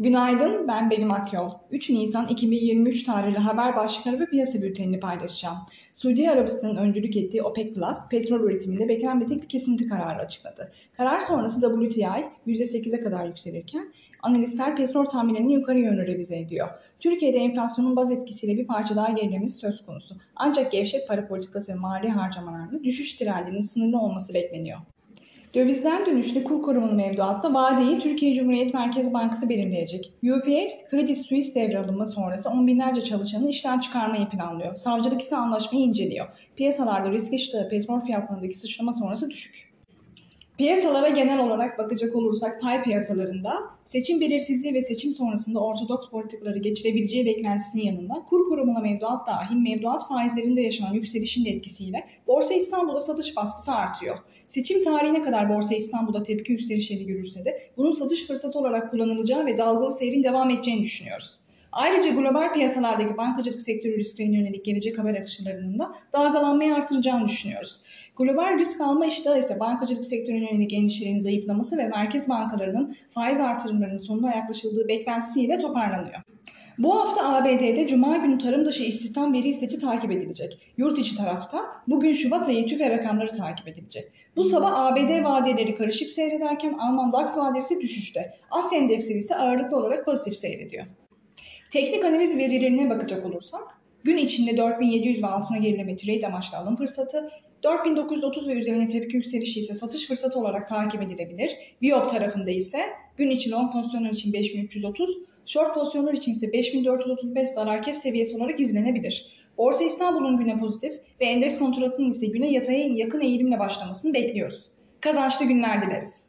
Günaydın, ben Begüm Akyol. 3 Nisan 2023 tarihli haber başlıkları ve piyasa bültenini paylaşacağım. Suudi Arabistan'ın öncülük ettiği OPEC Plus, petrol üretiminde beklenmedik bir kesinti kararı açıkladı. Karar sonrası WTI %8'e kadar yükselirken, analistler petrol tahminlerini yukarı yönlü revize ediyor. Türkiye'de enflasyonun baz etkisiyle bir parça daha gerilemesi söz konusu. Ancak gevşek para politikası ve mali harcamalarında düşüş trendinin sınırlı olması bekleniyor. Dövizden dönüşlü kur korumalı mevduatta vadeyi Türkiye Cumhuriyet Merkez Bankası belirleyecek. UPS, Credit Suisse devralımı sonrası on binlerce çalışanı işten çıkarmayı planlıyor. Savcılık ise anlaşmayı inceliyor. Piyasalarda risk iştahı petrol fiyatlarındaki sıçrama sonrası düşük. Piyasalara genel olarak bakacak olursak pay piyasalarında seçim belirsizliği ve seçim sonrasında ortodoks politikaları geçirebileceği beklentisinin yanında kur korumalı mevduat dahil mevduat faizlerinde yaşanan yükselişin de etkisiyle Borsa İstanbul'da satış baskısı artıyor. Seçim tarihine kadar Borsa İstanbul'da tepki yükselişleri görürse de bunun satış fırsatı olarak kullanılacağı ve dalgalı seyrin devam edeceğini düşünüyoruz. Ayrıca global piyasalardaki bankacılık sektörü risklerine yönelik gelecek haber akışlarının da dalgalanmayı artıracağını düşünüyoruz. Global risk alma iştahı ise bankacılık sektörüne yönelik endişelerin zayıflaması ve merkez bankalarının faiz artırımlarının sonuna yaklaşıldığı beklentisiyle toparlanıyor. Bu hafta ABD'de Cuma günü tarım dışı istihdam veri seti takip edilecek. Yurt içi tarafta bugün Şubat ayı tüfe rakamları takip edilecek. Bu sabah ABD vadeleri karışık seyrederken Alman DAX vadesi düşüşte. Asya endeksleri ise ağırlıklı olarak pozitif seyrediyor. Teknik analiz verilerine bakacak olursak, gün içinde 4700 ve altına gerileme trade amaçlı alım fırsatı, 4930 ve üzerine tepki yükselişi ise satış fırsatı olarak takip edilebilir. Biop tarafında ise gün için long pozisyonlar için 5330, short pozisyonlar için ise 5435 zarar kes seviyesi olarak izlenebilir. Borsa İstanbul'un güne pozitif ve endeks kontratının ise güne yataya yakın eğilimle başlamasını bekliyoruz. Kazançlı günler dileriz.